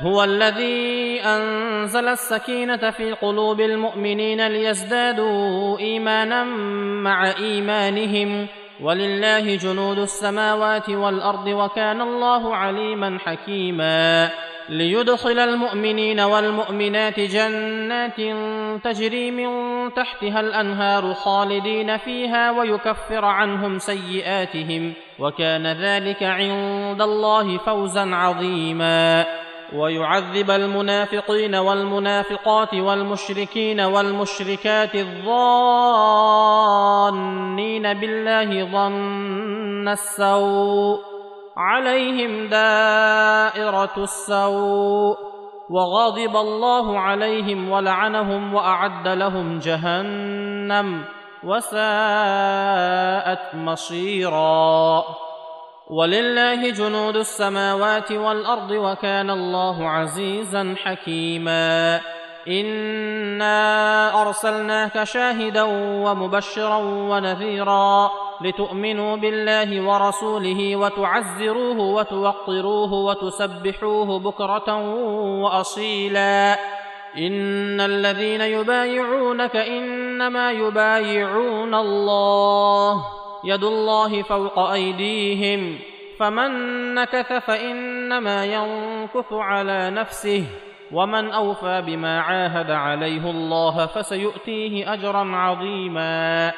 هو الذي أنزل السكينة في قلوب المؤمنين ليزدادوا إيمانا مع إيمانهم. ولله جنود السماوات والأرض وكان الله عليما حكيما. ليدخل المؤمنين والمؤمنات جنات تجري من تحتها الأنهار خالدين فيها ويكفر عنهم سيئاتهم. وكان ذلك عند الله فوزا عظيما. ويعذب المنافقين والمنافقات والمشركين والمشركات الظانين بالله ظن السوء عليهم دائرة السوء وغضب الله عليهم ولعنهم وأعد لهم جهنم وساءت مصيرا. ولله جنود السماوات والأرض وكان الله عزيزا حكيما. إنا أرسلناك شاهدا ومبشرا ونذيرا لتؤمنوا بالله ورسوله وتعزروه وتوقروه وتسبحوه بكرة وأصيلا. إن الذين يبايعونك إنما يبايعون الله. يد الله فوق أيديهم فمن نكث فإنما ينكث على نفسه ومن أوفى بما عاهد عليه الله فسيؤتيه أجرا عظيما.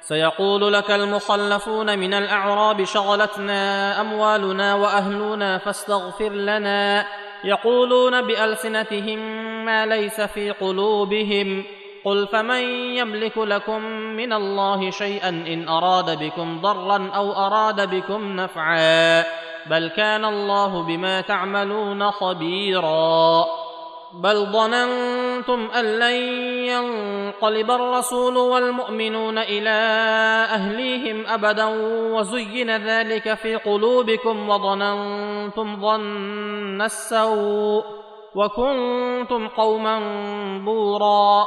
سيقول لك المخلفون من الأعراب شغلتنا أموالنا وأهلنا فاستغفر لنا يقولون بألسنتهم ما ليس في قلوبهم قل فمن يملك لكم من الله شيئا ان اراد بكم ضرا أو اراد بكم نفعا بل كان الله بما تعملون خبيرا بل ظننتم ان لن ينقلب الرسول والمؤمنون إلى اهليهم ابدا وزين ذلك في قلوبكم وظننتم ظن السوء وكنتم قوما بورا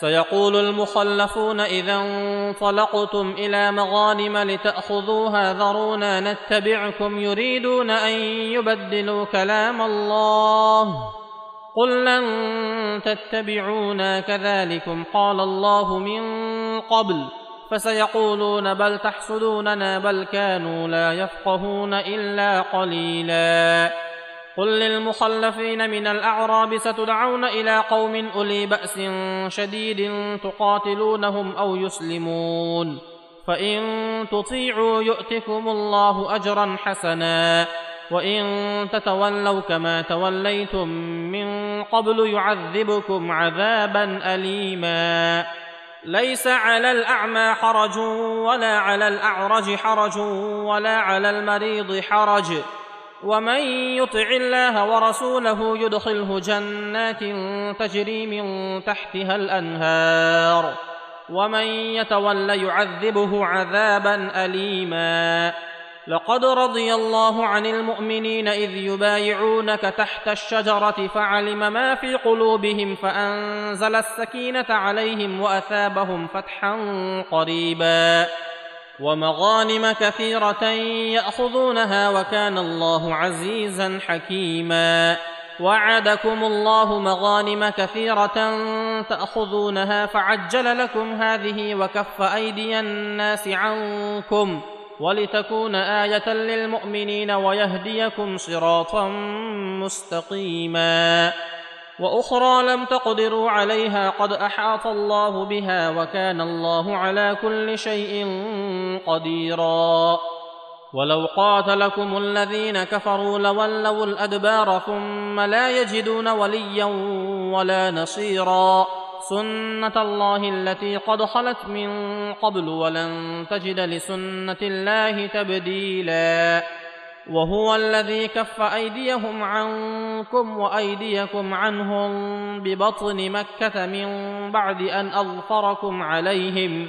سيقول المخلفون إذا انطلقتم إلى مغانم لتأخذوها ذرونا نتبعكم يريدون أن يبدلوا كلام الله. قل لن تتبعونا كذلكم قال الله من قبل. فسيقولون بل تحسدوننا بل كانوا لا يفقهون إلا قليلا. قل للمخلفين من الأعراب ستدعون إلى قوم أولي بأس شديد تقاتلونهم أو يسلمون. فإن تطيعوا يؤتكم الله أجرا حسنا. وإن تتولوا كما توليتم من قبل يعذبكم عذابا أليما. ليس على الأعمى حرج ولا على الأعرج حرج ولا على المريض حرج. ومن يطع الله ورسوله يدخله جنات تجري من تحتها الأنهار. ومن يتول يعذبه عذابا اليما. لقد رضي الله عن المؤمنين إذ يبايعونك تحت الشجرة فعلم ما في قلوبهم فأنزل السكينة عليهم وأثابهم فتحا قريبا. ومغانم كثيرة يأخذونها وكان الله عزيزا حكيما. وعدكم الله مغانم كثيرة تأخذونها فعجل لكم هذه وكف أيدي الناس عنكم ولتكون آية للمؤمنين ويهديكم صراطا مستقيما. وأخرى لم تقدروا عليها قد أحاط الله بها وكان الله على كل شيء قديرا. ولو قاتلكم الذين كفروا لولوا الأدبار ثم لا يجدون وليا ولا نصيرا. سنة الله التي قد خلت من قبل ولن تجد لسنة الله تبديلا. وهو الذي كف أيديهم عنكم وأيديكم عنهم ببطن مكة من بعد أن أظفركم عليهم.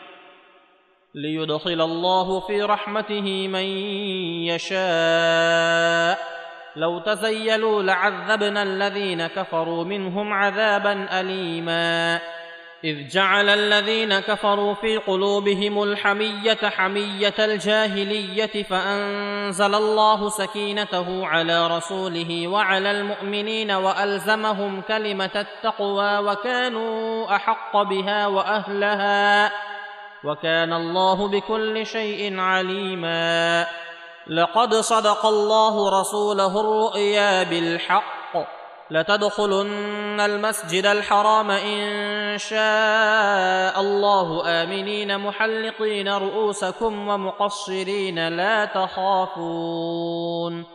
ليدخل الله في رحمته من يشاء. لو تزيلوا لعذبنا الذين كفروا منهم عذابا اليما. إذ جعل الذين كفروا في قلوبهم الحمية حمية الجاهلية فأنزل الله سكينته على رسوله وعلى المؤمنين وألزمهم كلمة التقوى وكانوا أحق بها وأهلها. وكان الله بكل شيء عليما. لقد صدق الله رسوله الرؤيا بالحق. لتدخلن المسجد الحرام إن شاء الله. آمنين محلقين رؤوسكم ومقصرين لا تخافون.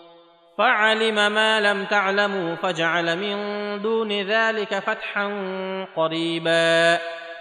فعلم ما لم تعلموا فجعل من دون ذلك فتحا قريبا.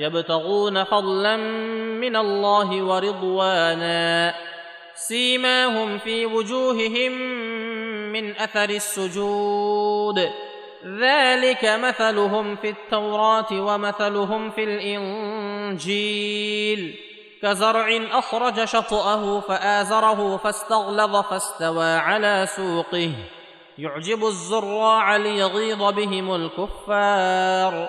يبتغون فضلا من الله ورضوانا. سيماهم في وجوههم من أثر السجود. ذلك مثلهم في التوراة ومثلهم في الإنجيل. كزرع أخرج شطأه فآزره فاستغلظ فاستوى على سوقه. يعجب الزراع ليغيظ بهم الكفار.